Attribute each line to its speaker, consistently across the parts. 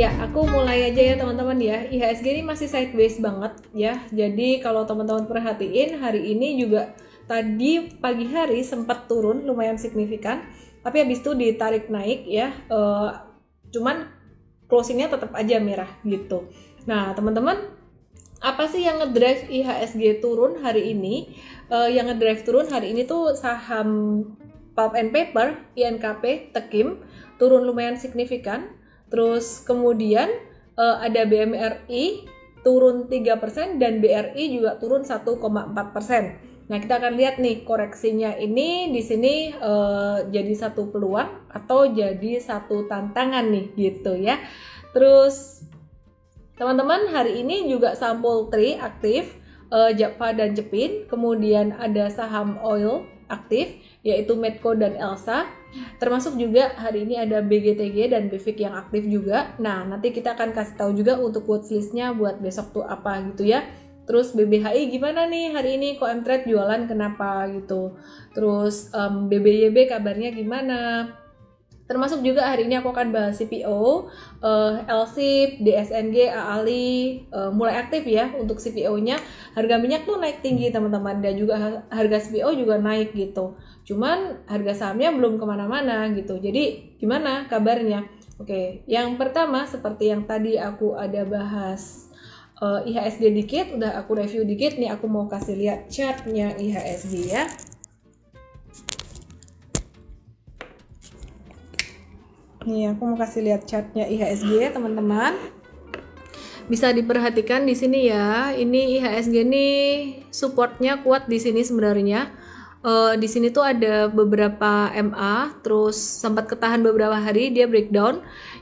Speaker 1: Ya, aku mulai aja ya teman-teman ya. IHSG ini masih sideways banget ya. Jadi kalau teman-teman perhatiin hari ini juga tadi pagi hari sempat turun lumayan signifikan, tapi habis itu ditarik naik ya. Uh, cuman closingnya tetap aja merah gitu. Nah, teman-teman, apa sih yang ngedrive IHSG turun hari ini? Uh, yang ngedrive turun hari ini tuh saham Pulp and Paper, INKP, Tekim turun lumayan signifikan Terus kemudian uh, ada BMRI turun 3% dan BRI juga turun 1,4%. Nah, kita akan lihat nih koreksinya ini di sini uh, jadi satu peluang atau jadi satu tantangan nih gitu ya. Terus teman-teman hari ini juga sampul Poultry aktif, uh, Java dan Jepin, kemudian ada saham oil aktif yaitu Medco dan Elsa. Termasuk juga hari ini ada BGTG dan BIFIK yang aktif juga. Nah, nanti kita akan kasih tahu juga untuk watchlistnya buat besok tuh apa gitu ya. Terus BBHI gimana nih hari ini kok Mtrade jualan kenapa gitu. Terus um, BBYB kabarnya gimana? Termasuk juga hari ini aku akan bahas CPO, uh, eh, LSIP, DSNG, AALI, uh, mulai aktif ya untuk CPO-nya. Harga minyak tuh naik tinggi teman-teman dan juga harga CPO juga naik gitu. Cuman harga sahamnya belum ke mana-mana gitu. Jadi gimana kabarnya? Oke, yang pertama seperti yang tadi aku ada bahas uh, IHSG dikit, udah aku review dikit nih aku mau kasih lihat chartnya IHSG ya. Nih, aku mau kasih lihat chartnya IHSG ya, teman-teman. Bisa diperhatikan di sini ya. Ini IHSG ini supportnya kuat di sini sebenarnya. Uh, di sini tuh ada beberapa MA, terus sempat ketahan beberapa hari dia breakdown.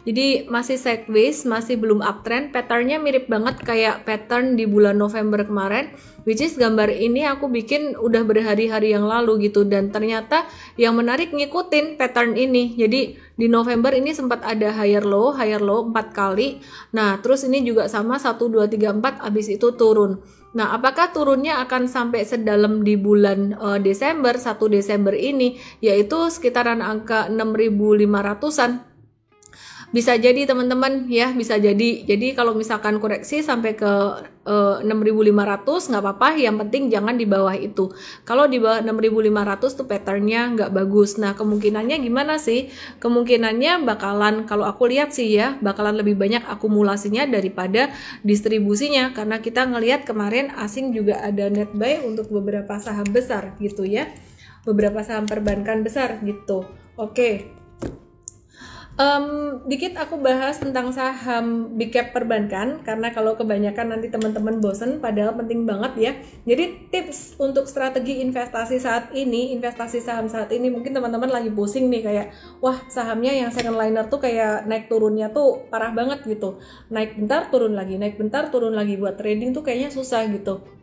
Speaker 1: Jadi masih sideways, masih belum uptrend. Patternnya mirip banget kayak pattern di bulan November kemarin which is gambar ini aku bikin udah berhari-hari yang lalu gitu. Dan ternyata yang menarik ngikutin pattern ini. Jadi di November ini sempat ada higher low higher low 4 kali. Nah terus ini juga sama 1 2 3 4 abis itu turun. Nah, apakah turunnya akan sampai sedalam di bulan uh, Desember 1 Desember ini? Yaitu sekitaran angka 6500-an bisa jadi teman-teman ya bisa jadi. Jadi kalau misalkan koreksi sampai ke uh, eh, 6500 nggak apa-apa. Yang penting jangan di bawah itu. Kalau di bawah 6500 tuh patternnya nggak bagus. Nah kemungkinannya gimana sih? Kemungkinannya bakalan kalau aku lihat sih ya bakalan lebih banyak akumulasinya daripada distribusinya. Karena kita ngelihat kemarin asing juga ada net buy untuk beberapa saham besar gitu ya. Beberapa saham perbankan besar gitu. Oke Um, dikit aku bahas tentang saham big cap perbankan karena kalau kebanyakan nanti teman-teman bosen padahal penting banget ya. Jadi tips untuk strategi investasi saat ini, investasi saham saat ini mungkin teman-teman lagi pusing nih kayak wah sahamnya yang second liner tuh kayak naik turunnya tuh parah banget gitu. Naik bentar turun lagi, naik bentar turun lagi buat trading tuh kayaknya susah gitu.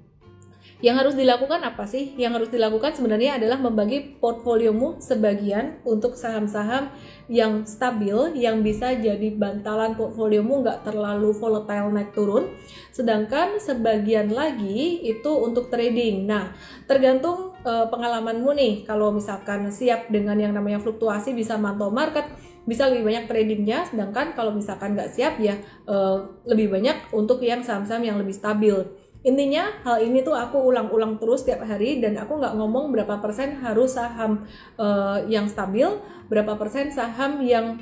Speaker 1: Yang harus dilakukan apa sih? Yang harus dilakukan sebenarnya adalah membagi portfoliomu sebagian untuk saham-saham yang stabil, yang bisa jadi bantalan portfoliomu nggak terlalu volatile naik turun. Sedangkan sebagian lagi itu untuk trading. Nah, tergantung uh, pengalamanmu nih. Kalau misalkan siap dengan yang namanya fluktuasi bisa mantau market, bisa lebih banyak tradingnya sedangkan kalau misalkan nggak siap ya uh, lebih banyak untuk yang saham-saham yang lebih stabil intinya hal ini tuh aku ulang-ulang terus tiap hari dan aku nggak ngomong berapa persen harus saham uh, yang stabil berapa persen saham yang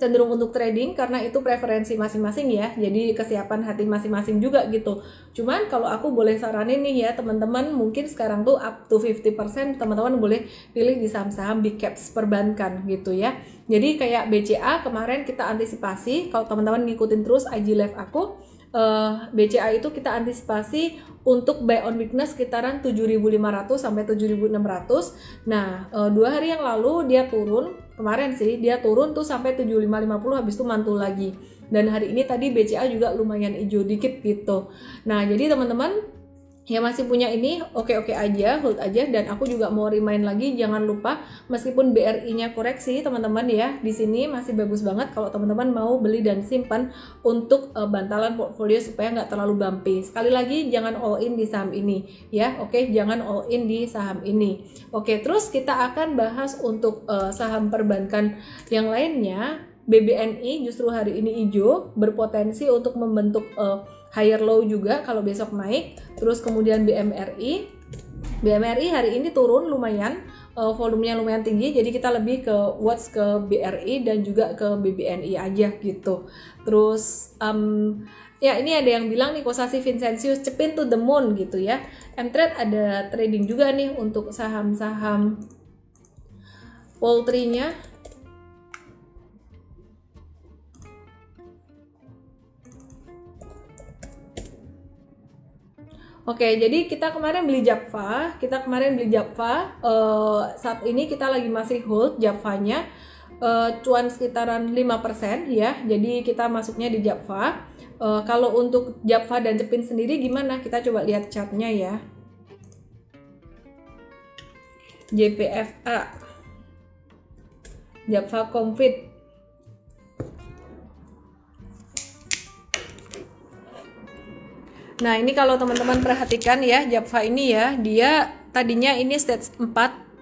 Speaker 1: cenderung untuk trading karena itu preferensi masing-masing ya. Jadi kesiapan hati masing-masing juga gitu. Cuman kalau aku boleh saranin nih ya teman-teman mungkin sekarang tuh up to 50% teman-teman boleh pilih di saham-saham big caps perbankan gitu ya. Jadi kayak BCA kemarin kita antisipasi kalau teman-teman ngikutin terus IG live aku uh, eh, BCA itu kita antisipasi untuk buy on weakness sekitaran 7.500 sampai 7.600. Nah, uh, dua hari yang lalu dia turun, kemarin sih dia turun tuh sampai 7.550 habis itu mantul lagi. Dan hari ini tadi BCA juga lumayan hijau dikit gitu. Nah, jadi teman-teman yang masih punya ini oke-oke aja, hold aja dan aku juga mau remind lagi jangan lupa meskipun BRI-nya koreksi teman-teman ya, di sini masih bagus banget kalau teman-teman mau beli dan simpan untuk uh, bantalan portfolio supaya nggak terlalu bumpy. Sekali lagi jangan all in di saham ini ya, oke jangan all in di saham ini. Oke, terus kita akan bahas untuk uh, saham perbankan yang lainnya BBNI justru hari ini hijau berpotensi untuk membentuk uh, higher low juga kalau besok naik. Terus kemudian BMRI BMRI hari ini turun lumayan uh, volumenya lumayan tinggi. Jadi kita lebih ke watch ke BRI dan juga ke BBNI aja gitu. Terus um, ya ini ada yang bilang nih Kosasi Vincentius cepin to the moon gitu ya. M-Trade ada trading juga nih untuk saham-saham poultry-nya Oke, jadi kita kemarin beli Java, kita kemarin beli Java. Uh, saat ini kita lagi masih hold Javanya uh, cuan sekitaran 5% ya. Jadi kita masuknya di Java. Uh, kalau untuk Java dan Cepin sendiri gimana? Kita coba lihat chartnya ya. JPFA Java Confit Nah, ini kalau teman-teman perhatikan ya, Java ini ya, dia tadinya ini stage 4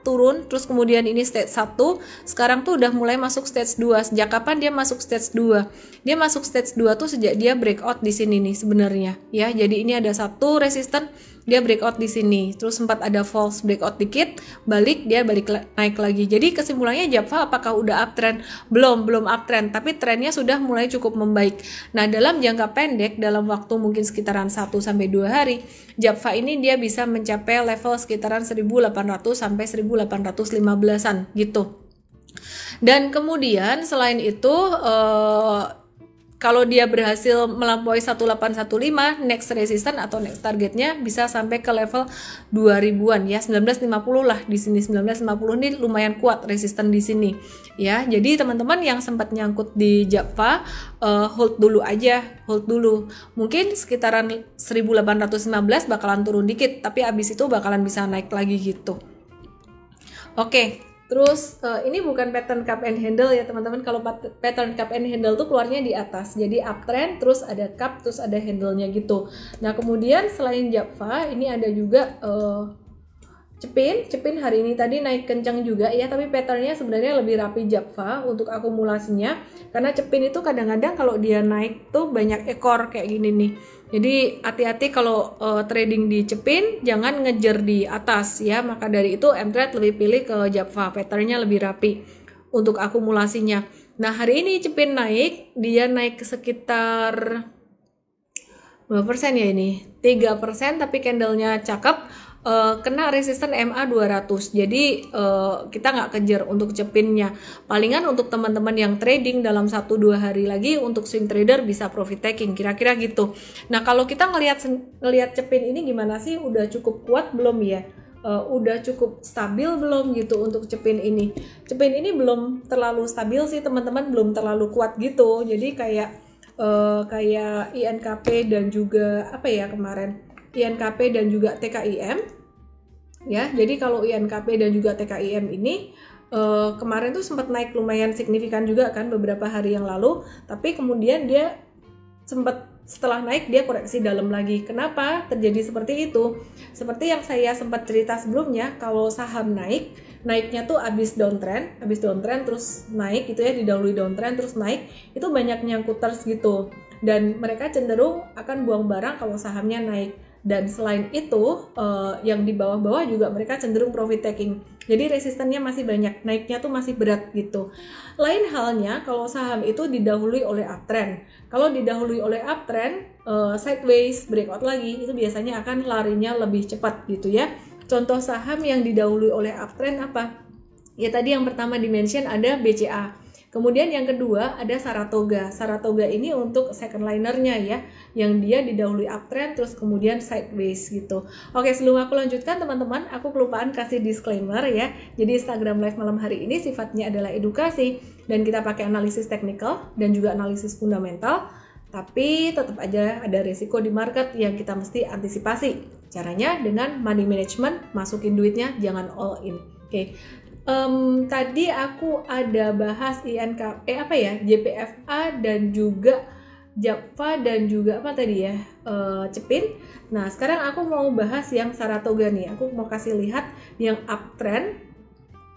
Speaker 1: turun, terus kemudian ini stage 1, sekarang tuh udah mulai masuk stage 2. Sejak kapan dia masuk stage 2? Dia masuk stage 2 tuh sejak dia breakout di sini nih sebenarnya, ya. Jadi ini ada satu resisten dia breakout di sini. Terus sempat ada false breakout dikit balik dia balik naik lagi. Jadi kesimpulannya Java apakah udah uptrend? Belum belum uptrend tapi trennya sudah mulai cukup membaik. Nah dalam jangka pendek dalam waktu mungkin sekitaran 1 sampai 2 hari Java ini dia bisa mencapai level sekitaran 1800 sampai 1815-an gitu. Dan kemudian selain itu uh, kalau dia berhasil melampaui 1815 next resistance atau next targetnya bisa sampai ke level 2000-an ya 1950 lah di sini. 1950 ini lumayan kuat resisten di sini. Ya jadi teman-teman yang sempat nyangkut di Java uh, hold dulu aja hold dulu. Mungkin sekitaran 1815 bakalan turun dikit tapi abis itu bakalan bisa naik lagi gitu. Oke okay. Terus uh, ini bukan pattern cup and handle ya teman-teman. Kalau pattern cup and handle tuh keluarnya di atas. Jadi uptrend, terus ada cup, terus ada handle-nya gitu. Nah kemudian selain Java, ini ada juga uh, Cepin, Cepin hari ini tadi naik kencang juga ya, tapi patternnya sebenarnya lebih rapi Java untuk akumulasinya. Karena Cepin itu kadang-kadang kalau dia naik tuh banyak ekor kayak gini nih. Jadi hati-hati kalau uh, trading di Cepin, jangan ngejar di atas ya. Maka dari itu M-Trade lebih pilih ke Java, patternnya lebih rapi untuk akumulasinya. Nah hari ini Cepin naik, dia naik sekitar 2% ya ini, 3% tapi candlenya cakep uh, kena resisten MA 200 jadi uh, kita nggak kejar untuk cepinnya. Palingan untuk teman-teman yang trading dalam 1-2 hari lagi untuk swing trader bisa profit taking. Kira-kira gitu. Nah kalau kita ngelihat ngelihat cepin ini gimana sih? Udah cukup kuat belum ya? Uh, udah cukup stabil belum gitu untuk cepin ini? Cepin ini belum terlalu stabil sih teman-teman. Belum terlalu kuat gitu. Jadi kayak uh, kayak INKP dan juga apa ya kemarin? INKP dan juga TKIM ya jadi kalau INKP dan juga TKIM ini uh, kemarin tuh sempat naik lumayan signifikan juga kan beberapa hari yang lalu tapi kemudian dia sempat setelah naik dia koreksi dalam lagi. Kenapa terjadi seperti itu? Seperti yang saya sempat cerita sebelumnya, kalau saham naik, naiknya tuh abis downtrend, abis downtrend terus naik gitu ya, didahului downtrend terus naik, itu banyak nyangkuters gitu. Dan mereka cenderung akan buang barang kalau sahamnya naik dan selain itu uh, yang di bawah-bawah juga mereka cenderung profit taking. Jadi resistennya masih banyak naiknya tuh masih berat gitu. Lain halnya kalau saham itu didahului oleh uptrend. Kalau didahului oleh uptrend uh, sideways breakout lagi itu biasanya akan larinya lebih cepat gitu ya. Contoh saham yang didahului oleh uptrend apa? Ya tadi yang pertama dimention ada BCA Kemudian yang kedua ada Saratoga. Saratoga ini untuk second linernya ya, yang dia didahului uptrend terus kemudian sideways gitu. Oke, sebelum aku lanjutkan teman-teman, aku kelupaan kasih disclaimer ya. Jadi Instagram live malam hari ini sifatnya adalah edukasi dan kita pakai analisis teknikal dan juga analisis fundamental. Tapi tetap aja ada resiko di market yang kita mesti antisipasi. Caranya dengan money management, masukin duitnya jangan all in. Oke, um, tadi aku ada bahas INK eh apa ya JPFA dan juga Java dan juga apa tadi ya uh, Cepin. Nah sekarang aku mau bahas yang Saratoga nih. Aku mau kasih lihat yang uptrend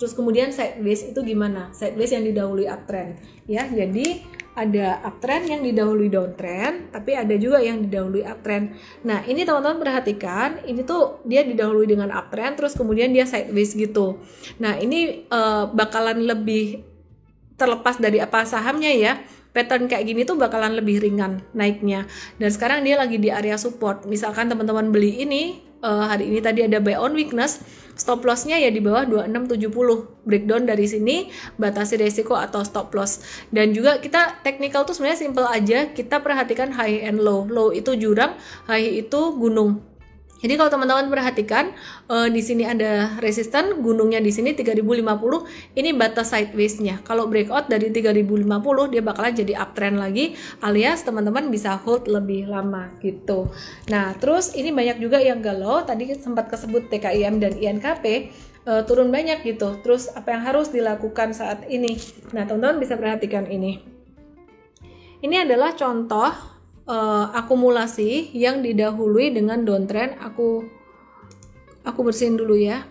Speaker 1: Terus kemudian sideways itu gimana? Sideways yang didahului uptrend ya. Jadi ada uptrend yang didahului downtrend, tapi ada juga yang didahului uptrend. Nah, ini teman-teman perhatikan, ini tuh dia didahului dengan uptrend terus kemudian dia sideways gitu. Nah, ini uh, bakalan lebih terlepas dari apa sahamnya ya pattern kayak gini tuh bakalan lebih ringan naiknya dan sekarang dia lagi di area support misalkan teman-teman beli ini uh, hari ini tadi ada buy on weakness stop lossnya ya di bawah 2670 breakdown dari sini batasi resiko atau stop loss. Dan juga kita technical tuh sebenarnya simple aja. Kita perhatikan high and low. Low itu jurang high itu gunung jadi kalau teman-teman perhatikan uh, di sini ada resisten, gunungnya di sini 3050, ini batas sideways-nya. Kalau breakout dari 3050 dia bakalan jadi uptrend lagi alias teman-teman bisa hold lebih lama gitu. Nah, terus ini banyak juga yang galau, tadi sempat kesebut TKIM dan INKP uh, eh, turun banyak gitu. Terus apa yang harus dilakukan saat ini? Nah, teman-teman bisa perhatikan ini. Ini adalah contoh uh, akumulasi yang didahului dengan downtrend aku aku bersihin dulu ya.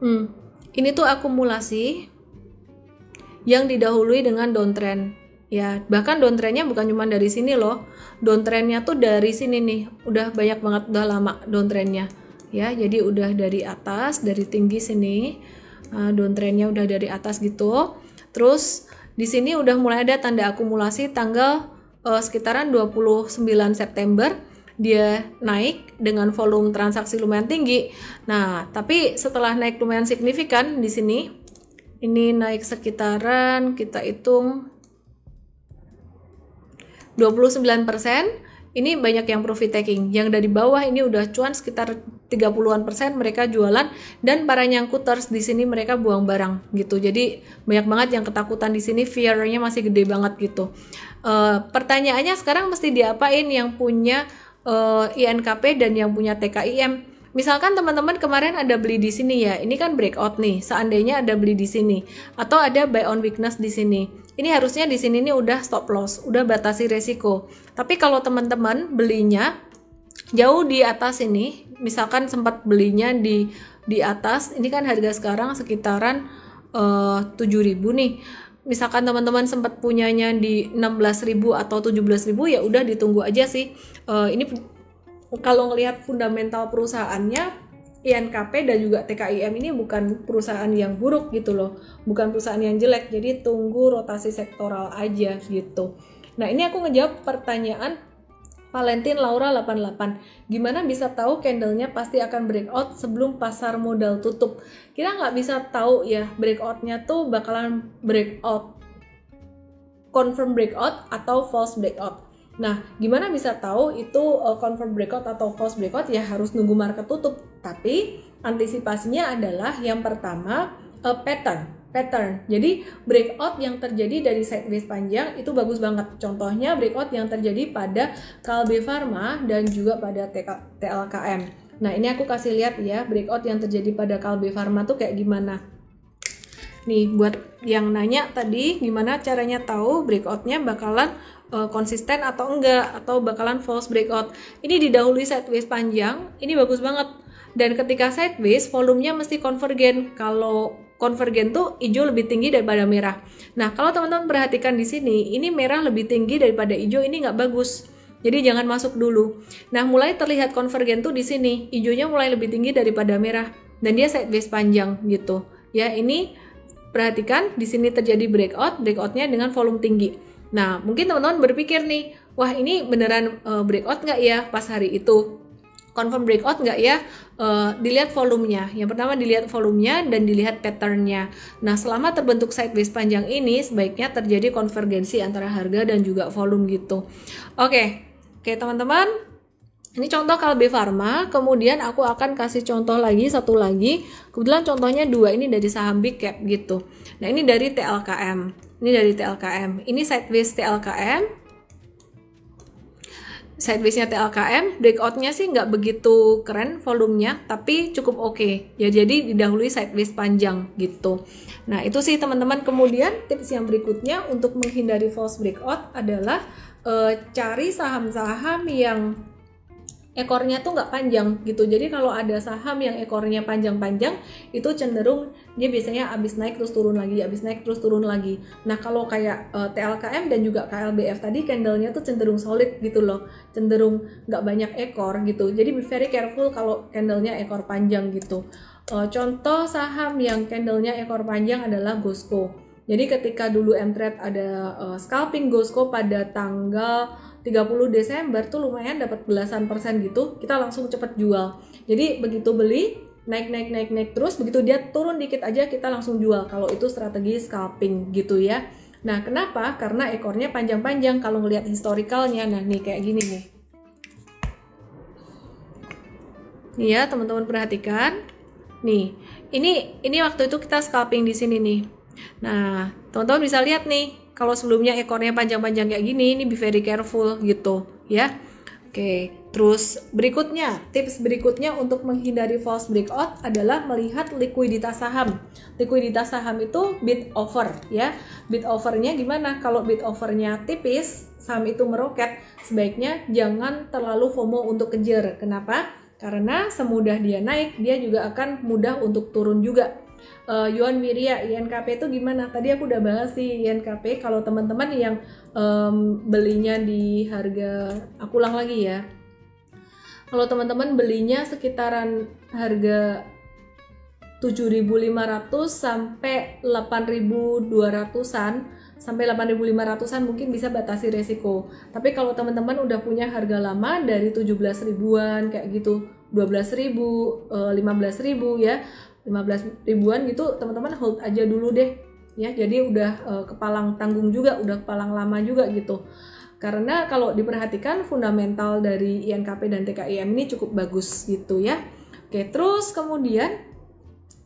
Speaker 1: Hmm, ini tuh akumulasi yang didahului dengan downtrend ya bahkan downtrendnya bukan cuma dari sini loh. Downtrendnya tuh dari sini nih. Udah banyak banget udah lama downtrendnya ya jadi udah dari atas dari tinggi sini. Uh, downtrendnya udah dari atas gitu. Terus di sini udah mulai ada tanda akumulasi tanggal uh, sekitaran 29 September dia naik dengan volume transaksi lumayan tinggi. Nah, tapi setelah naik lumayan signifikan di sini ini naik sekitaran kita hitung 29% ini banyak yang profit taking. Yang dari bawah ini udah cuan sekitar 30-an persen mereka jualan dan para nyangkuters di sini mereka buang barang gitu. Jadi banyak banget yang ketakutan di sini, fear-nya masih gede banget gitu. Uh, pertanyaannya sekarang mesti diapain yang punya uh, eh, INKP dan yang punya TKIM? Misalkan teman-teman kemarin ada beli di sini ya, ini kan breakout nih. Seandainya ada beli di sini atau ada buy on weakness di sini. Ini harusnya di sini nih udah stop loss, udah batasi resiko. Tapi kalau teman-teman belinya jauh di atas ini, misalkan sempat belinya di di atas, ini kan harga sekarang sekitaran uh, eh, 7000 nih misalkan teman-teman sempat punyanya di 16.000 atau 17.000 ya udah ditunggu aja sih. Uh, ini kalau ngelihat fundamental perusahaannya INKP dan juga TKIM ini bukan perusahaan yang buruk gitu loh, bukan perusahaan yang jelek. Jadi tunggu rotasi sektoral aja gitu. Nah, ini aku ngejawab pertanyaan Valentin Laura 88. Gimana bisa tahu candlenya pasti akan breakout sebelum pasar modal tutup? Kita nggak bisa tahu ya breakoutnya tuh bakalan breakout confirm breakout atau false breakout. Nah, gimana bisa tahu itu uh, confirm breakout atau false breakout? Ya harus nunggu market tutup. Tapi antisipasinya adalah yang pertama uh, pattern pattern. Jadi breakout yang terjadi dari sideways panjang itu bagus banget. Contohnya breakout yang terjadi pada Kalbe Pharma dan juga pada TLKM. Nah, ini aku kasih lihat ya breakout yang terjadi pada Kalbe Pharma tuh kayak gimana. Nih, buat yang nanya tadi gimana caranya tahu breakoutnya bakalan uh, konsisten atau enggak atau bakalan false breakout. Ini didahului sideways panjang, ini bagus banget. Dan ketika sideways volumenya mesti konvergen. Kalau konvergen tuh hijau lebih tinggi daripada merah. Nah, kalau teman-teman perhatikan di sini, ini merah lebih tinggi daripada hijau, ini nggak bagus. Jadi jangan masuk dulu. Nah, mulai terlihat konvergen tuh di sini, hijaunya mulai lebih tinggi daripada merah dan dia sideways panjang gitu. Ya, ini perhatikan di sini terjadi breakout, breakoutnya dengan volume tinggi. Nah, mungkin teman-teman berpikir nih, wah ini beneran uh, breakout nggak ya pas hari itu? Confirm breakout nggak ya? Uh, dilihat volumenya. Yang pertama dilihat volumenya dan dilihat patternnya. Nah, selama terbentuk sideways panjang ini, sebaiknya terjadi konvergensi antara harga dan juga volume gitu. Oke, okay. oke okay, teman-teman. Ini contoh Kalbe Pharma, kemudian aku akan kasih contoh lagi, satu lagi. Kebetulan contohnya dua, ini dari saham Big Cap gitu. Nah, ini dari TLKM. Ini dari TLKM. Ini sideways TLKM. Sidewaysnya TLKM, breakoutnya sih nggak begitu keren volumenya, tapi cukup oke. Okay. Ya jadi didahului sideways panjang gitu. Nah itu sih teman-teman. Kemudian tips yang berikutnya untuk menghindari false breakout adalah uh, cari saham-saham yang ekornya tuh nggak panjang gitu. Jadi kalau ada saham yang ekornya panjang-panjang itu cenderung dia biasanya habis naik terus turun lagi, habis naik terus turun lagi. Nah kalau kayak uh, eh, TLKM dan juga KLBF tadi candlenya tuh cenderung solid gitu loh, cenderung nggak banyak ekor gitu. Jadi be very careful kalau candlenya ekor panjang gitu. Uh, contoh saham yang candlenya ekor panjang adalah Gosco. Jadi ketika dulu Mtrade ada uh, scalping Gosco pada tanggal 30 Desember tuh lumayan dapat belasan persen gitu kita langsung cepet jual. Jadi begitu beli naik naik naik naik terus begitu dia turun dikit aja kita langsung jual. Kalau itu strategi scalping gitu ya. Nah kenapa? Karena ekornya panjang-panjang kalau ngelihat historicalnya. Nah nih kayak gini nih. Nih ya teman-teman perhatikan. Nih ini ini waktu itu kita scalping di sini nih. Nah teman-teman bisa lihat nih kalau sebelumnya ekornya panjang-panjang kayak gini ini be very careful gitu ya Oke, terus berikutnya, tips berikutnya untuk menghindari false breakout adalah melihat likuiditas saham. Likuiditas saham itu bid over ya. Bid overnya gimana? Kalau bid overnya tipis, saham itu meroket, sebaiknya jangan terlalu FOMO untuk kejar. Kenapa? Karena semudah dia naik, dia juga akan mudah untuk turun juga uh, Yuan Wiria INKP itu gimana? Tadi aku udah bahas sih INKP. Kalau teman-teman yang um, belinya di harga, aku ulang lagi ya. Kalau teman-teman belinya sekitaran harga 7.500 sampai 8.200-an sampai 8.500-an mungkin bisa batasi resiko. Tapi kalau teman-teman udah punya harga lama dari 17 ribuan kayak gitu, 12 ribu, 15 eh, ya, 15 ribuan gitu teman-teman hold aja dulu deh. Ya jadi udah uh, kepalang tanggung juga udah kepalang lama juga gitu. Karena kalau diperhatikan fundamental dari INKP dan TKIM ini cukup bagus gitu ya. Oke terus kemudian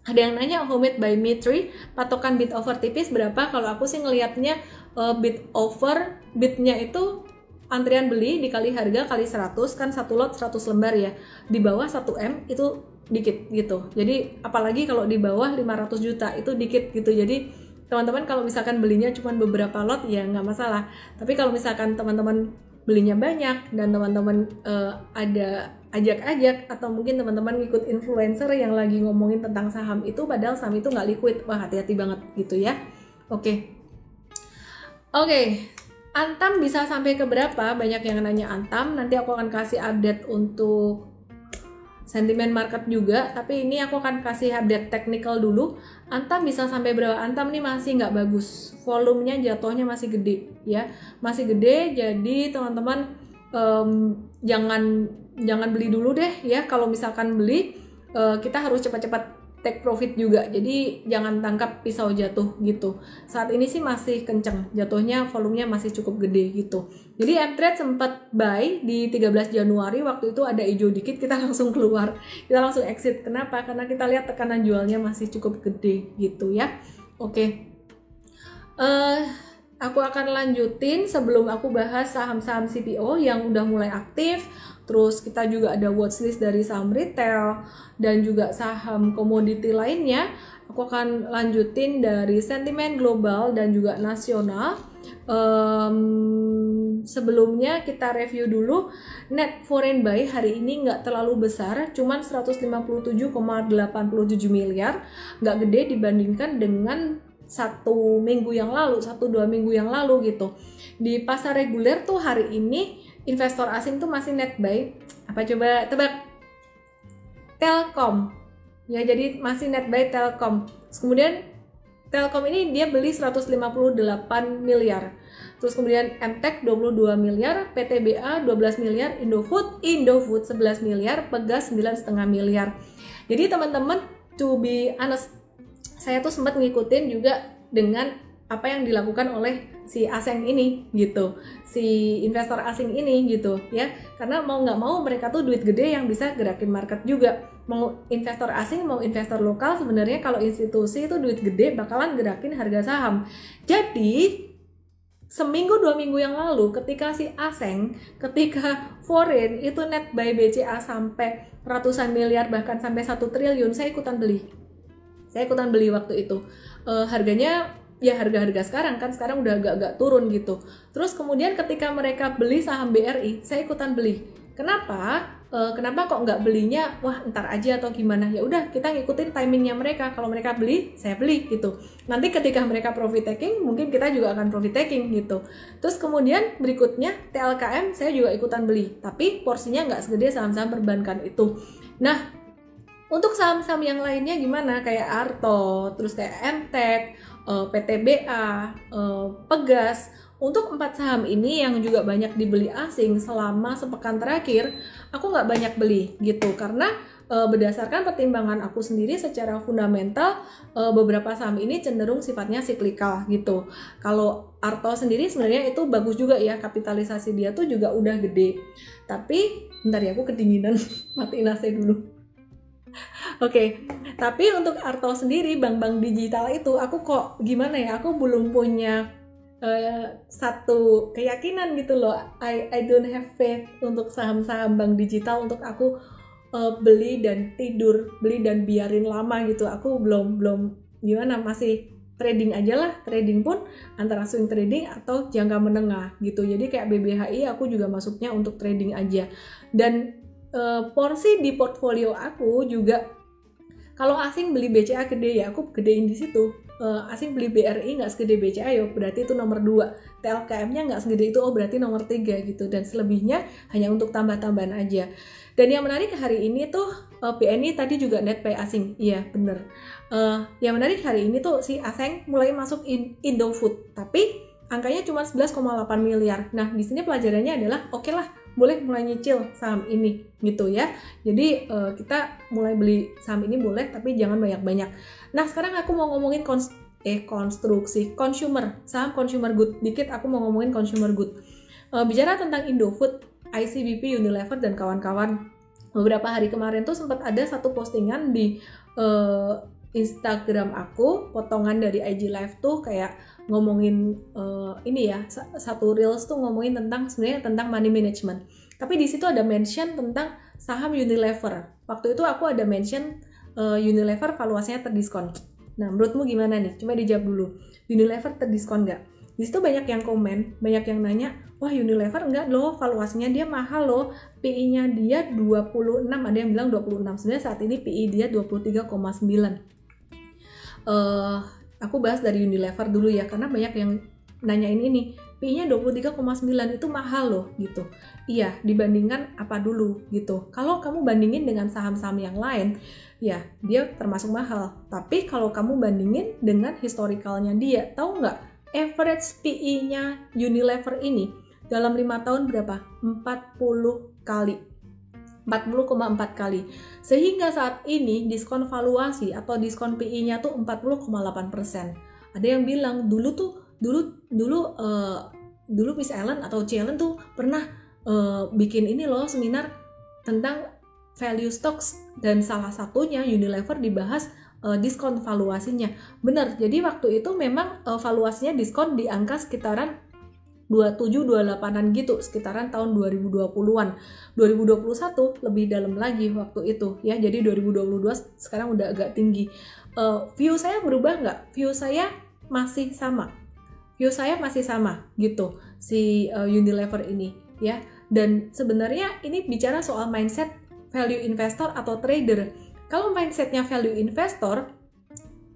Speaker 1: ada yang nanya homemade by Mitri patokan bid over tipis berapa? Kalau aku sih ngelihatnya uh, bid over bidnya itu antrian beli dikali harga kali 100 kan satu lot 100 lembar ya. Di bawah 1 M itu dikit gitu jadi apalagi kalau di bawah 500 juta itu dikit gitu jadi teman-teman kalau misalkan belinya cuma beberapa lot ya nggak masalah tapi kalau misalkan teman-teman belinya banyak dan teman-teman uh, ada ajak-ajak atau mungkin teman-teman ngikut influencer yang lagi ngomongin tentang saham itu padahal saham itu nggak liquid wah hati-hati banget gitu ya oke okay. oke okay. Antam bisa sampai ke berapa? Banyak yang nanya Antam. Nanti aku akan kasih update untuk sentimen market juga tapi ini aku akan kasih update technical dulu. Antam bisa sampai berapa? Antam nih masih nggak bagus. Volumenya jatuhnya masih gede ya. Masih gede jadi teman-teman um, jangan jangan beli dulu deh ya. Kalau misalkan beli uh, kita harus cepat-cepat take profit juga. Jadi jangan tangkap pisau jatuh gitu. Saat ini sih masih kenceng. Jatuhnya volumenya masih cukup gede gitu. Jadi M-Trade sempat buy di 13 Januari. Waktu itu ada hijau dikit kita langsung keluar. Kita langsung exit. Kenapa? Karena kita lihat tekanan jualnya masih cukup gede gitu ya. Oke. Okay. uh, eh, aku akan lanjutin sebelum aku bahas saham-saham CPO yang udah mulai aktif Terus kita juga ada watchlist dari saham retail dan juga saham komoditi lainnya. Aku akan lanjutin dari sentimen global dan juga nasional. Um, sebelumnya kita review dulu net foreign buy hari ini nggak terlalu besar, cuman 157,87 miliar, nggak gede dibandingkan dengan satu minggu yang lalu, satu dua minggu yang lalu gitu. Di pasar reguler tuh hari ini investor asing tuh masih net buy. Apa coba? Tebak. Telkom. Ya jadi masih net buy Telkom. Terus kemudian Telkom ini dia beli 158 miliar. Terus kemudian MTEK 22 miliar PTBA 12 miliar Indofood Indofood 11 miliar Pegas 9,5 miliar. Jadi teman-teman to be honest saya tuh sempat ngikutin juga dengan apa yang dilakukan oleh si asing ini gitu si investor asing ini gitu ya. Karena mau nggak mau mereka tuh duit gede yang bisa gerakin market juga. Mau investor asing mau investor lokal sebenarnya kalau institusi itu duit gede bakalan gerakin harga saham. Jadi seminggu dua minggu yang lalu ketika si asing ketika foreign itu net buy BCA sampai ratusan miliar bahkan sampai satu triliun saya ikutan beli. Saya ikutan beli waktu itu. Uh, harganya ya harga-harga sekarang kan sekarang udah agak-agak turun gitu. Terus kemudian ketika mereka beli saham BRI, saya ikutan beli. Kenapa? uh, kenapa kok nggak belinya wah ntar aja atau gimana? Ya udah kita ngikutin timingnya mereka. Kalau mereka beli saya beli gitu. Nanti ketika mereka profit taking mungkin kita juga akan profit taking gitu. Terus kemudian berikutnya TLKM saya juga ikutan beli. Tapi porsinya nggak segede saham-saham perbankan itu. Nah untuk saham-saham yang lainnya gimana? Kayak Arto terus kayak PTBA uh, Pegas untuk empat saham ini yang juga banyak dibeli asing selama sepekan terakhir, aku nggak banyak beli gitu karena e, berdasarkan pertimbangan aku sendiri secara fundamental beberapa saham ini cenderung sifatnya siklikal gitu. Kalau Arto sendiri sebenarnya itu bagus juga ya kapitalisasi dia tuh juga udah gede. Tapi bentar ya aku kedinginan matiin AC dulu. Oke, okay. tapi untuk Arto sendiri bank-bank digital itu aku kok gimana ya? Aku belum punya uh, satu keyakinan gitu loh I I don't have faith untuk saham-saham bank digital untuk aku uh, beli dan tidur beli dan biarin lama gitu aku belum belum gimana masih trading aja lah trading pun antara swing trading atau jangka menengah gitu jadi kayak BBHI aku juga masuknya untuk trading aja dan uh, porsi di portfolio aku juga kalau asing beli BCA gede ya aku gedein di situ. Uh, asing beli BRI nggak segede BCA ya berarti itu nomor 2 TLKM-nya nggak segede itu oh berarti nomor 3 gitu. Dan selebihnya hanya untuk tambah-tambahan aja. Dan yang menarik hari ini tuh uh, eh, BNI tadi juga net pay asing. Iya bener. Uh, yang menarik hari ini tuh si Aseng mulai masuk in Indofood. Tapi angkanya cuma 11,8 miliar. Nah di sini pelajarannya adalah oke okay lah boleh mulai nyicil saham ini gitu ya. Jadi uh, kita mulai beli saham ini boleh tapi jangan banyak-banyak. Nah sekarang aku mau ngomongin konst eh konstruksi consumer saham consumer good. Dikit aku mau ngomongin consumer good. Uh, bicara tentang Indofood ICBP Unilever dan kawan-kawan. Beberapa hari kemarin tuh sempat ada satu postingan di uh, Instagram aku potongan dari IG Live tuh kayak ngomongin uh, ini ya satu reels tuh ngomongin tentang sebenarnya tentang money management. Tapi di situ ada mention tentang saham Unilever. Waktu itu aku ada mention uh, Unilever valuasinya terdiskon. Nah menurutmu gimana nih? Cuma dijawab dulu. Unilever terdiskon nggak? Di situ banyak yang komen banyak yang nanya wah Unilever enggak loh? Valuasinya dia mahal loh. PI-nya dia 26 ada yang bilang 26 sebenarnya saat ini PI dia 23,9 uh, aku bahas dari Unilever dulu ya karena banyak yang nanyain ini PI-nya 23,9 itu mahal loh gitu. Iya, dibandingkan apa dulu gitu. Kalau kamu bandingin dengan saham-saham yang lain, ya dia termasuk mahal. Tapi kalau kamu bandingin dengan historicalnya dia, tahu nggak average PI-nya Unilever ini dalam lima tahun berapa? 40 kali 40,4 kali. Sehingga saat ini diskon valuasi atau diskon PI-nya tuh 40,8%. Ada yang bilang dulu tuh dulu dulu uh, dulu Miss Ellen atau C Ellen tuh pernah uh, bikin ini loh seminar tentang value stocks dan salah satunya Unilever dibahas uh, diskon valuasinya. Benar, jadi waktu itu memang uh, valuasinya diskon di angka sekitaran 27 28-an gitu sekitaran tahun 2020-an. 2021 lebih dalam lagi waktu itu ya. Jadi 2022 sekarang udah agak tinggi. Uh, view saya berubah nggak? View saya masih sama. View saya masih sama gitu si uh, Unilever ini ya. Dan sebenarnya ini bicara soal mindset value investor atau trader. Kalau mindsetnya value investor,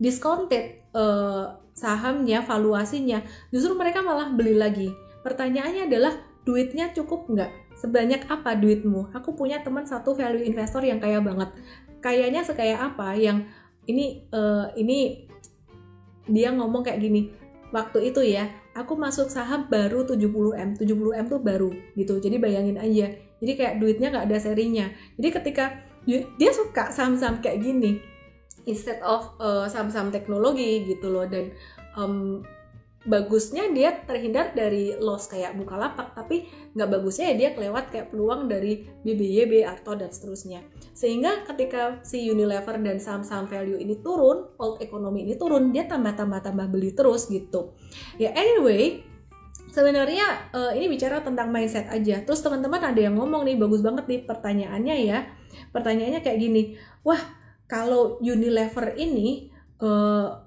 Speaker 1: discounted uh, sahamnya, valuasinya, justru mereka malah beli lagi. Pertanyaannya adalah duitnya cukup nggak? Sebanyak apa duitmu? Aku punya teman satu value investor yang kaya banget. Kayaknya sekaya apa? Yang ini uh, ini dia ngomong kayak gini. Waktu itu ya, aku masuk saham baru 70M. 70M tuh baru gitu. Jadi bayangin aja. Jadi kayak duitnya nggak ada serinya. Jadi ketika dia suka saham-saham kayak gini, instead of uh, saham-saham teknologi gitu loh. Dan um, bagusnya dia terhindar dari loss kayak Bukalapak tapi nggak bagusnya ya dia kelewat kayak peluang dari BBYB atau dan seterusnya. Sehingga ketika si Unilever dan saham-saham value ini turun old economy ini turun dia tambah-tambah-tambah beli terus gitu. Ya anyway sebenarnya uh, ini bicara tentang mindset aja. Terus teman-teman ada yang ngomong nih bagus banget nih pertanyaannya ya. Pertanyaannya kayak gini wah kalau Unilever ini uh,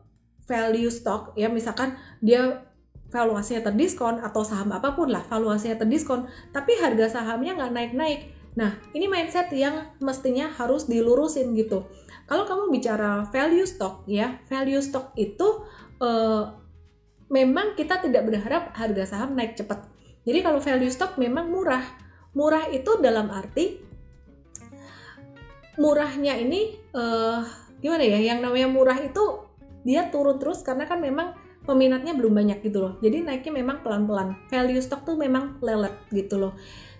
Speaker 1: value stock ya misalkan dia valuasinya terdiskon atau saham apa pun lah valuasinya terdiskon tapi harga sahamnya nggak naik-naik Nah, ini mindset yang mestinya harus dilurusin gitu. Kalau kamu bicara value stock ya, value stock itu uh, memang kita tidak berharap harga saham naik cepat. Jadi kalau value stock memang murah. Murah itu dalam arti murahnya ini uh, gimana ya? Yang namanya murah itu dia turun terus karena kan memang peminatnya belum banyak gitu loh. Jadi naiknya memang pelan-pelan. Value stock tuh memang lelet gitu loh.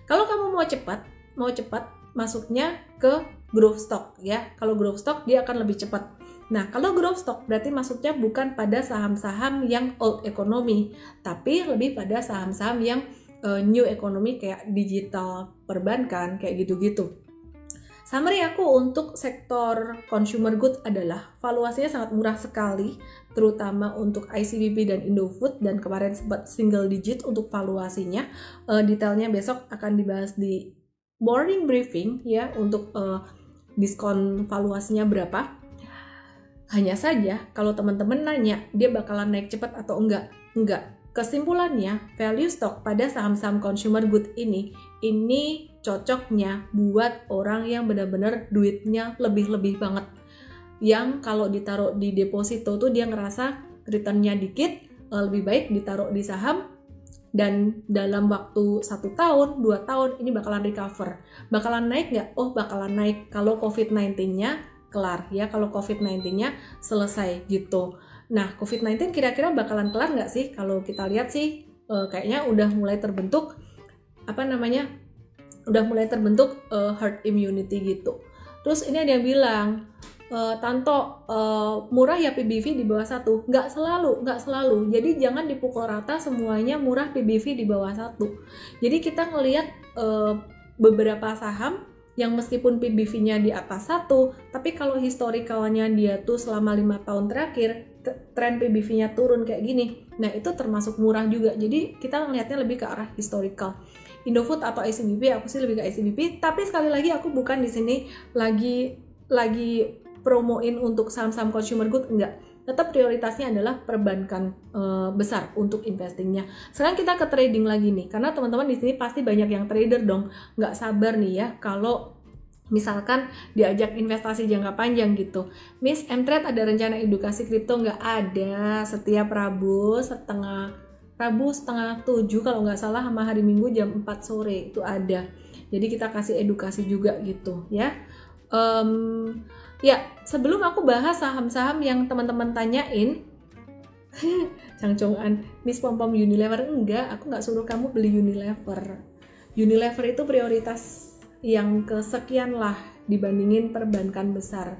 Speaker 1: Kalau kamu mau cepat, mau cepat masuknya ke growth stock ya. Kalau growth stock dia akan lebih cepat. Nah, kalau growth stock berarti masuknya bukan pada saham-saham yang old economy, tapi lebih pada saham-saham yang uh, new economy kayak digital perbankan kayak gitu-gitu. Summary aku untuk sektor consumer good adalah valuasinya sangat murah sekali, terutama untuk ICBP dan Indofood dan kemarin sempat single digit untuk valuasinya. Uh, detailnya besok akan dibahas di morning briefing ya untuk uh, diskon valuasinya berapa. Hanya saja kalau teman-teman nanya dia bakalan naik cepat atau enggak, enggak. Kesimpulannya, value stock pada saham-saham consumer good ini ini cocoknya buat orang yang benar-benar duitnya lebih-lebih banget. Yang kalau ditaruh di deposito tuh dia ngerasa returnnya dikit, eh, lebih baik ditaruh di saham dan dalam waktu satu tahun, dua tahun ini bakalan recover. Bakalan naik nggak? Oh bakalan naik kalau COVID-19-nya kelar ya, kalau COVID-19-nya selesai gitu. Nah COVID-19 kira-kira bakalan kelar nggak sih? Kalau kita lihat sih uh, kayaknya udah mulai terbentuk apa namanya? Udah mulai terbentuk uh, herd immunity gitu. Terus ini ada yang bilang uh, Tanto uh, murah ya PBV di bawah satu nggak selalu nggak selalu jadi jangan dipukul rata semuanya murah PBV di bawah satu jadi kita ngelihat uh, beberapa saham yang meskipun PBV-nya di atas satu, tapi kalau historikalnya dia tuh selama lima tahun terakhir tren PBV-nya turun kayak gini, nah itu termasuk murah juga. Jadi kita ngelihatnya lebih ke arah historical. Indofood atau ICBP, aku sih lebih ke ICBP. Tapi sekali lagi aku bukan di sini lagi lagi promoin untuk saham-saham consumer good enggak tetap prioritasnya adalah perbankan e, besar untuk investingnya. Sekarang kita ke trading lagi nih, karena teman-teman di sini pasti banyak yang trader dong, nggak sabar nih ya kalau misalkan diajak investasi jangka panjang gitu. Miss M-Trade ada rencana edukasi kripto nggak ada setiap Rabu setengah Rabu setengah tujuh kalau nggak salah sama hari Minggu jam 4 sore itu ada. Jadi kita kasih edukasi juga gitu ya. Um, Ya, sebelum aku bahas saham-saham yang teman-teman tanyain, Cangcongan, Miss Pom Pom Unilever enggak, aku nggak suruh kamu beli Unilever. Unilever itu prioritas yang kesekian lah dibandingin perbankan besar.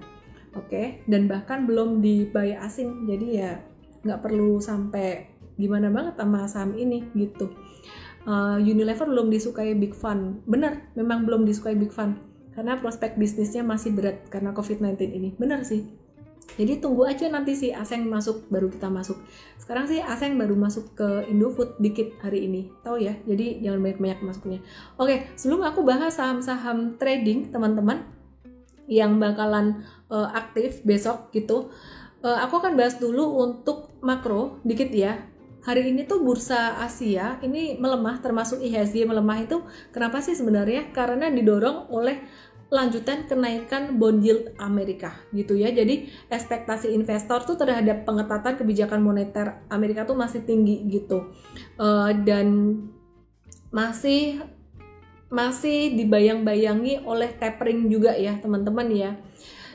Speaker 1: Oke, okay? dan bahkan belum dibayar asing, jadi ya nggak perlu sampai gimana banget sama saham ini gitu. Uh, Unilever belum disukai Big Fund, benar, memang belum disukai Big Fund karena prospek bisnisnya masih berat karena COVID-19 ini. Benar sih. Jadi tunggu aja nanti si Aseng masuk baru kita masuk. Sekarang sih Aseng baru masuk ke Indofood dikit hari ini. Tahu ya? Jadi jangan banyak-banyak masuknya. Oke, sebelum aku bahas saham-saham trading, teman-teman yang bakalan uh, aktif besok gitu. Uh, aku akan bahas dulu untuk makro dikit ya hari ini tuh bursa Asia ini melemah termasuk IHSG melemah itu kenapa sih sebenarnya karena didorong oleh lanjutan kenaikan bond yield Amerika gitu ya. Jadi ekspektasi investor tuh terhadap pengetatan kebijakan moneter Amerika tuh masih tinggi gitu. Uh, dan masih masih dibayang-bayangi oleh tapering juga ya teman-teman ya.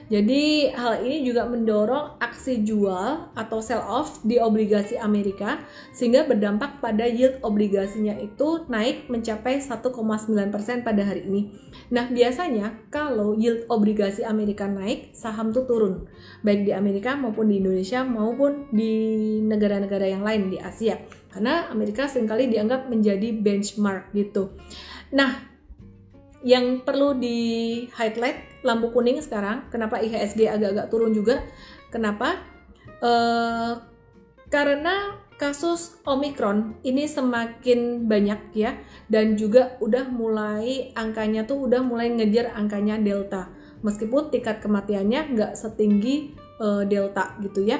Speaker 1: Jadi hal ini juga mendorong aksi jual atau sell off di obligasi Amerika sehingga berdampak pada yield obligasinya itu naik mencapai 1,9% pada hari ini. Nah, biasanya kalau yield obligasi Amerika naik, saham tuh turun, baik di Amerika maupun di Indonesia maupun di negara-negara yang lain di Asia. Karena Amerika sering kali dianggap menjadi benchmark gitu. Nah, yang perlu di highlight lampu kuning sekarang. Kenapa IHSG agak-agak turun juga? Kenapa? Uh, karena kasus Omicron ini semakin banyak ya dan juga udah mulai angkanya tuh udah mulai ngejar angkanya Delta. Meskipun tingkat kematiannya nggak setinggi uh, Delta gitu ya.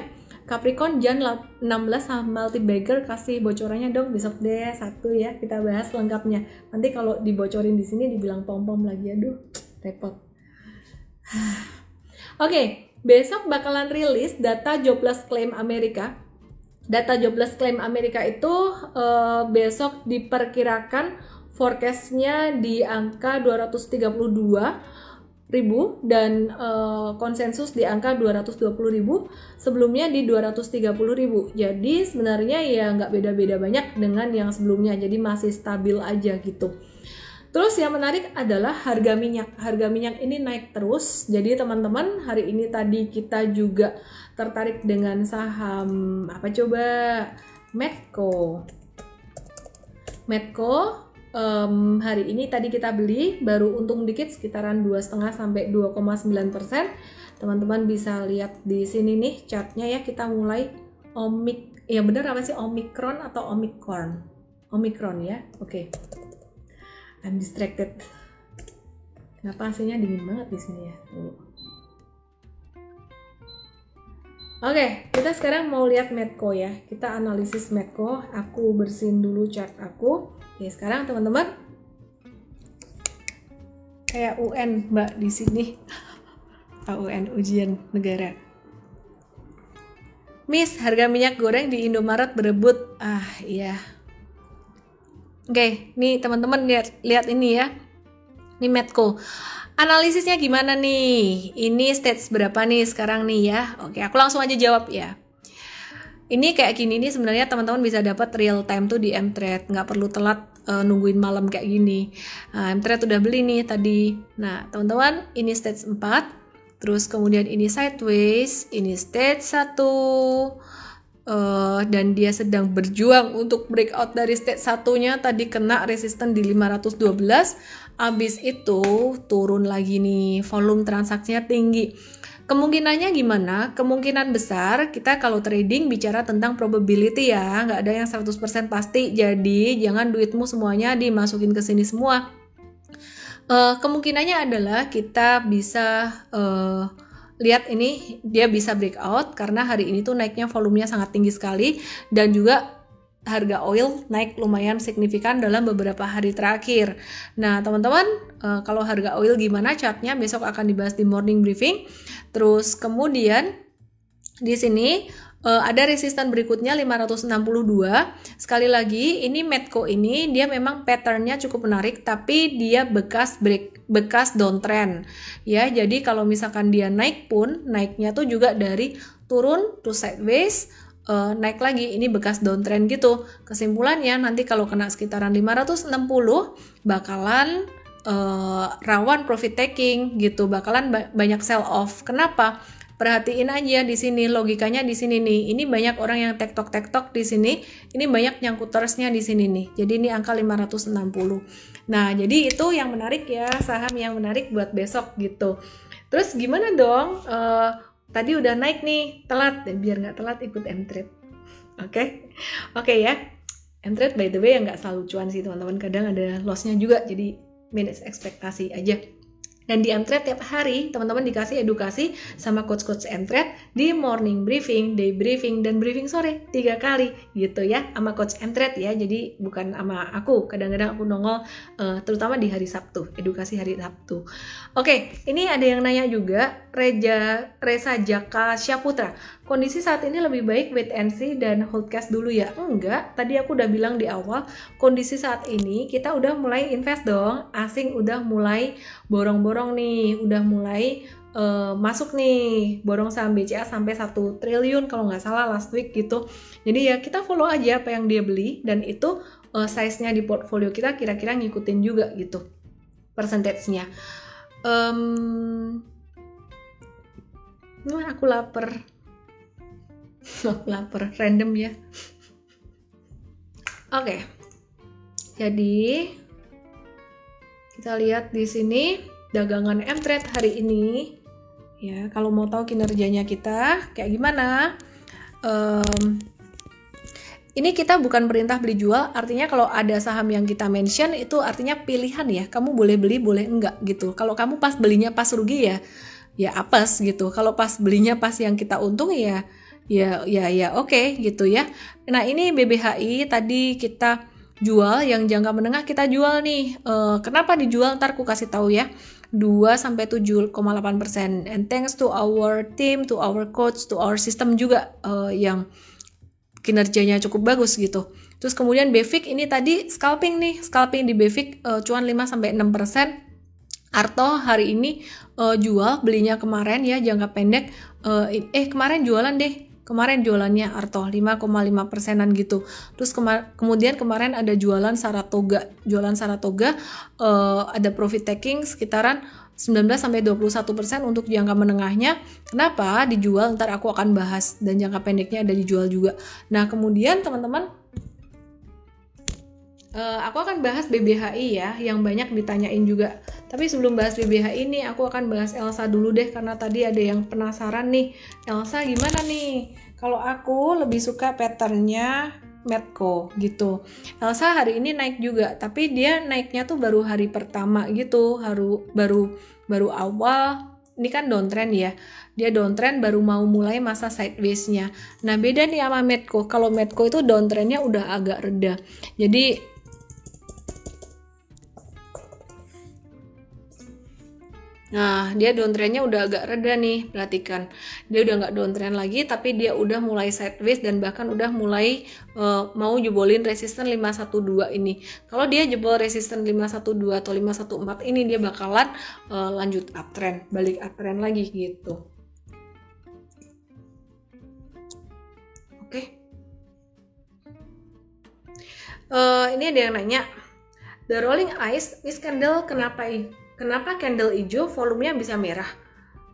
Speaker 1: Capricorn Jan 16 sama multi bagger kasih bocorannya dong. Besok deh satu ya kita bahas lengkapnya. Nanti kalau dibocorin di sini dibilang pom-pom lagi aduh repot. Oke, okay, besok bakalan rilis data jobless claim Amerika. Data jobless claim Amerika itu uh, besok diperkirakan forecastnya di angka 232 ribu dan uh, konsensus di angka 220 ribu sebelumnya di 230 ribu jadi sebenarnya ya nggak beda-beda banyak dengan yang sebelumnya jadi masih stabil aja gitu terus yang menarik adalah harga minyak. Harga minyak ini naik terus. Jadi teman-teman hari ini tadi kita juga tertarik dengan saham apa coba? Medco Medco um, hari ini tadi kita beli baru untung dikit sekitaran 2,5 sampai 2,9 persen. Teman-teman bisa lihat di sini nih chartnya ya. Kita mulai omik ya bener apa sih? Omikron atau omikron omikron ya? Oke. okay. I'm distracted kenapa hasilnya dingin banget di sini ya Oke, okay, kita sekarang mau lihat Medco ya. Kita analisis Medco. Aku bersihin dulu chart aku. Oke, sekarang teman-teman kayak UN Mbak di sini. UN ujian negara. Miss, harga minyak goreng di Indomaret berebut. Ah, iya. Oke, nih teman-teman lihat lihat ini ya. Ini Medco. Analisisnya gimana nih? Ini stage berapa nih sekarang nih ya? Oke, aku langsung aja jawab ya. Ini kayak gini nih sebenarnya teman-teman bisa dapat real time tuh di Mtrade, nggak perlu telat uh, nungguin malam kayak gini. Nah, Mtrade udah beli nih tadi. Nah, teman-teman, ini stage 4. Terus kemudian ini sideways, ini stage 1. Uh, dan dia sedang berjuang untuk breakout dari stage satunya tadi kena resisten di 512 Abis itu turun lagi nih, volume transaksinya tinggi. Kemungkinannya gimana? Kemungkinan besar kita kalau trading bicara tentang probability ya, nggak ada yang 100% pasti. Jadi jangan duitmu semuanya dimasukin ke sini semua. Uh, kemungkinannya adalah kita bisa uh, lihat ini dia bisa breakout karena hari ini tuh naiknya volumenya sangat tinggi sekali dan juga harga oil naik lumayan signifikan dalam beberapa hari terakhir. Nah, teman-teman, uh, kalau harga oil gimana chartnya besok akan dibahas di morning briefing. Terus kemudian di sini uh, ada resisten berikutnya 562. Sekali lagi, ini Medco ini dia memang patternnya cukup menarik, tapi dia bekas break, bekas downtrend. Ya, jadi kalau misalkan dia naik pun naiknya tuh juga dari turun to sideways uh, naik lagi. Ini bekas downtrend gitu. Kesimpulannya nanti kalau kena sekitaran 560 bakalan uh, rawan profit taking gitu. Bakalan ba banyak sell off. Kenapa perhatiin aja di sini logikanya di sini nih. Ini banyak orang yang tektok tektok di sini ini banyak nyangkutersnya di sini nih. Jadi ini angka 560 nah jadi itu yang menarik ya saham yang menarik buat besok gitu. Terus gimana dong? Uh, tadi udah naik nih telat biar nggak telat ikut M-Trade. Oke? Okay? oke okay, ya. M-Trade by the way yang nggak selalu cuan sih teman-teman. Kadang ada lossnya juga jadi manage ekspektasi aja dan di Mtrade tiap hari teman-teman dikasih edukasi sama coach-coach Mtrade di morning briefing, day briefing, dan briefing sore tiga kali gitu ya sama coach Mtrade ya. Jadi bukan sama aku, kadang-kadang aku nongol uh, terutama di hari Sabtu, edukasi hari Sabtu. Oke, ini ada yang nanya juga Reja Reza Jaka Syaputra. Kondisi saat ini lebih baik wait and see dan hold cash dulu ya? Enggak, tadi aku udah bilang di awal, kondisi saat ini kita udah mulai invest dong, asing udah mulai borong-borong nih, udah mulai uh, masuk nih borong saham BCA sampai 1 triliun kalau nggak salah last week gitu. Jadi ya kita follow aja apa yang dia beli dan itu uh, size-nya di portfolio kita kira-kira ngikutin juga gitu persentasenya. Um, aku lapar lapar random ya. Oke. Okay. jadi kita lihat di sini dagangan M-Trade hari ini. Ya kalau mau tahu kinerjanya kita kayak gimana? Um, ini kita bukan perintah beli jual artinya kalau ada saham yang kita mention itu artinya pilihan ya. Kamu boleh beli boleh enggak gitu. Kalau kamu pas belinya pas rugi ya ya apes gitu. Kalau pas belinya pas yang kita untung ya ya ya ya. Oke okay, gitu ya. Nah ini BBHI tadi kita jual yang jangka menengah kita jual nih. Uh, kenapa dijual? Ntar aku kasih tahu ya. 2 sampai 7,8 persen. And thanks to our team to our coach to our system juga uh, yang kinerjanya cukup bagus gitu. Terus kemudian Befik ini tadi scalping nih. Scalping di Befik uh, cuan 5 sampai 6 persen. Arto hari ini uh, jual belinya kemarin ya jangka pendek. Uh, eh kemarin jualan deh kemarin jualannya Arto 5,5 persenan gitu terus kema kemudian kemarin ada jualan Saratoga jualan Saratoga uh, ada profit taking sekitaran 19 sampai 21 persen untuk jangka menengahnya. Kenapa dijual? Ntar aku akan bahas dan jangka pendeknya ada dijual juga. Nah kemudian teman-teman uh, aku akan bahas BBHI ya yang banyak ditanyain juga. Tapi sebelum bahas BBHI ini aku akan bahas Elsa dulu deh karena tadi ada yang penasaran nih. Elsa gimana nih? Kalau aku lebih suka patternnya Medco gitu. Elsa hari ini naik juga, tapi dia naiknya tuh baru hari pertama gitu, baru baru baru awal. Ini kan downtrend ya. Dia downtrend baru mau mulai masa sideways-nya. Nah, beda nih sama Medco. Kalau Medco itu downtrendnya udah agak reda. Jadi Nah, dia downtrendnya udah agak reda nih, perhatikan. Dia udah nggak downtrend lagi, tapi dia udah mulai sideways dan bahkan udah mulai uh, mau jebolin resisten 512 ini. Kalau dia jebol resisten 512 atau 514 ini, dia bakalan uh, lanjut uptrend, balik uptrend lagi gitu. Oke. Okay. Uh, ini ada yang nanya, the rolling ice, this candle kenapa Kenapa candle hijau volumenya bisa merah?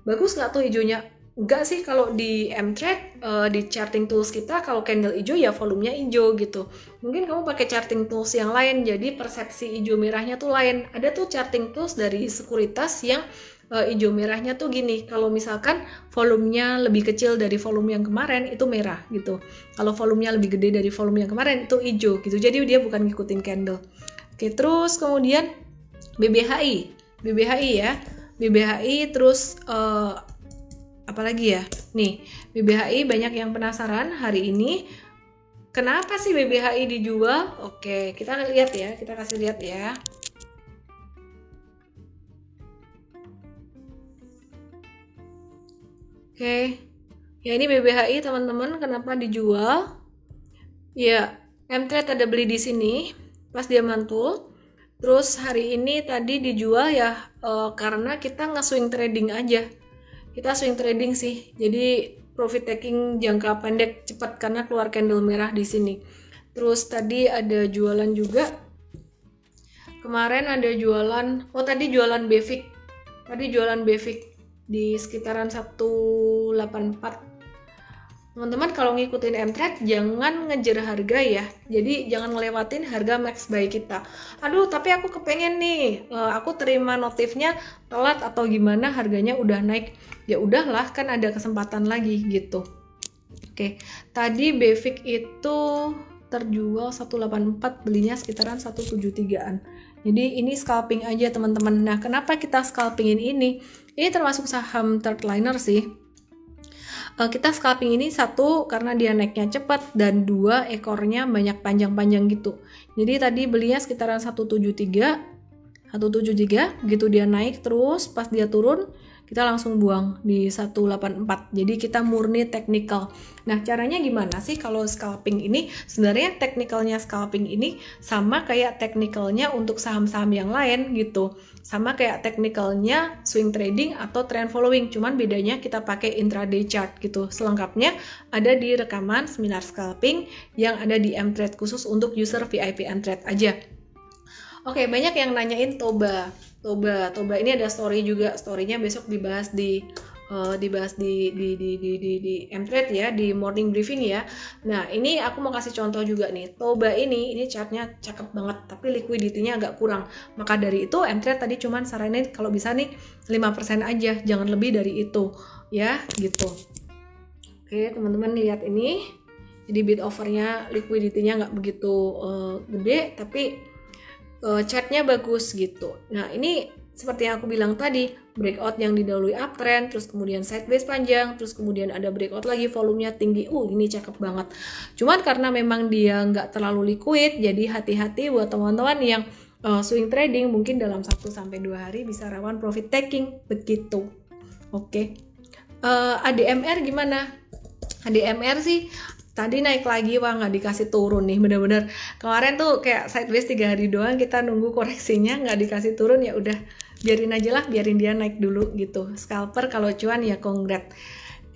Speaker 1: Bagus nggak tuh hijaunya? Enggak sih kalau di M-Track uh, di charting tools kita kalau candle hijau ya volumenya hijau gitu. Mungkin kamu pakai charting tools yang lain jadi persepsi hijau merahnya tuh lain. Ada tuh charting tools dari sekuritas yang uh, hijau merahnya tuh gini. Kalau misalkan volumenya lebih kecil dari volume yang kemarin itu merah gitu. Kalau volumenya lebih gede dari volume yang kemarin itu hijau gitu. Jadi dia bukan ngikutin candle. Oke, terus kemudian BBHI. BBHI ya. BBHI terus uh, apa lagi ya? Nih BBHI banyak yang penasaran hari ini kenapa sih BBHI dijual? Oke kita lihat ya kita kasih lihat ya. Oke ya ini BBHI teman-teman kenapa dijual? Ya M-Trade ada beli di sini pas dia mantul Terus hari ini tadi dijual ya uh, karena kita nge-swing trading aja. Kita swing trading sih. Jadi profit taking jangka pendek cepat karena keluar candle merah di sini. Terus tadi ada jualan juga. Kemarin ada jualan, oh tadi jualan Befik. Tadi jualan Befik di sekitaran 184 Teman-teman kalau ngikutin M-Trade jangan ngejar harga ya. Jadi jangan ngelewatin harga max buy kita. Aduh, tapi aku kepengen nih, uh, aku terima notifnya telat atau gimana harganya udah naik. Ya udahlah, kan ada kesempatan lagi gitu. Oke, tadi Befik itu terjual 184 belinya sekitaran 173-an. Jadi ini scalping aja teman-teman. Nah, kenapa kita scalpingin ini? Ini termasuk saham third liner sih uh, kita scalping ini satu karena dia naiknya cepat dan dua ekornya banyak panjang-panjang gitu. Jadi tadi belinya sekitaran 173 173 gitu dia naik terus pas dia turun kita langsung buang di 184 jadi kita murni technical. Nah caranya gimana sih kalau scalping ini? Sebenarnya technicalnya scalping ini sama kayak technicalnya untuk saham-saham yang lain gitu. Sama kayak technicalnya swing trading atau trend following. Cuman bedanya kita pakai intraday chart gitu. Selengkapnya ada di rekaman seminar scalping yang ada di M-Trade khusus untuk user VIP M-Trade aja. Oke, banyak yang nanyain Toba. Toba, Toba ini ada story juga. Storynya besok dibahas di uh, dibahas di di di di di, di Mtrade ya di morning briefing ya. Nah ini aku mau kasih contoh juga nih. Toba ini ini chartnya cakep banget tapi liquidity-nya agak kurang. Maka dari itu Mtrade tadi cuman saranin kalau bisa nih 5% aja, jangan lebih dari itu ya gitu. Oke teman-teman lihat ini. Jadi bid overnya liquidity-nya nggak begitu uh, gede tapi uh, chatnya bagus gitu. Nah ini seperti yang aku bilang tadi, breakout yang didahului uptrend, terus kemudian sideways panjang, terus kemudian ada breakout lagi volumenya tinggi. Uh, ini cakep banget. Cuman karena memang dia nggak terlalu liquid, jadi hati-hati buat teman-teman yang uh, swing trading mungkin dalam 1 sampai 2 hari bisa rawan profit taking begitu. Oke. Okay. Uh, ADMR gimana? ADMR sih tadi naik lagi wah nggak dikasih turun nih bener-bener. Kemarin tuh kayak sideways tiga hari doang kita nunggu koreksinya nggak dikasih turun ya udah biarin aja lah biarin dia naik dulu gitu. Scalper kalau cuan ya kongret.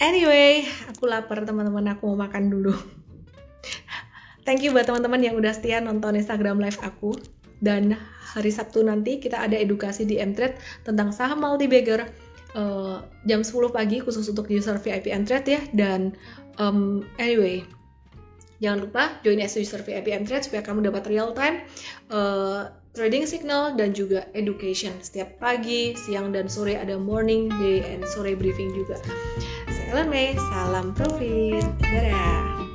Speaker 1: Anyway aku lapar teman-teman aku mau makan dulu. Thank you buat teman-teman yang udah setia nonton Instagram live aku. Dan hari Sabtu nanti kita ada edukasi di Mtrade tentang saham multi bagger uh, jam 10 pagi khusus untuk user VIP Mtrade ya. Dan um, anyway jangan lupa join as user VIP Mtrade supaya kamu dapat real time uh, trading signal dan juga education setiap pagi, siang dan sore ada morning day and sore briefing juga. Saya Lene, salam profit. Dadah.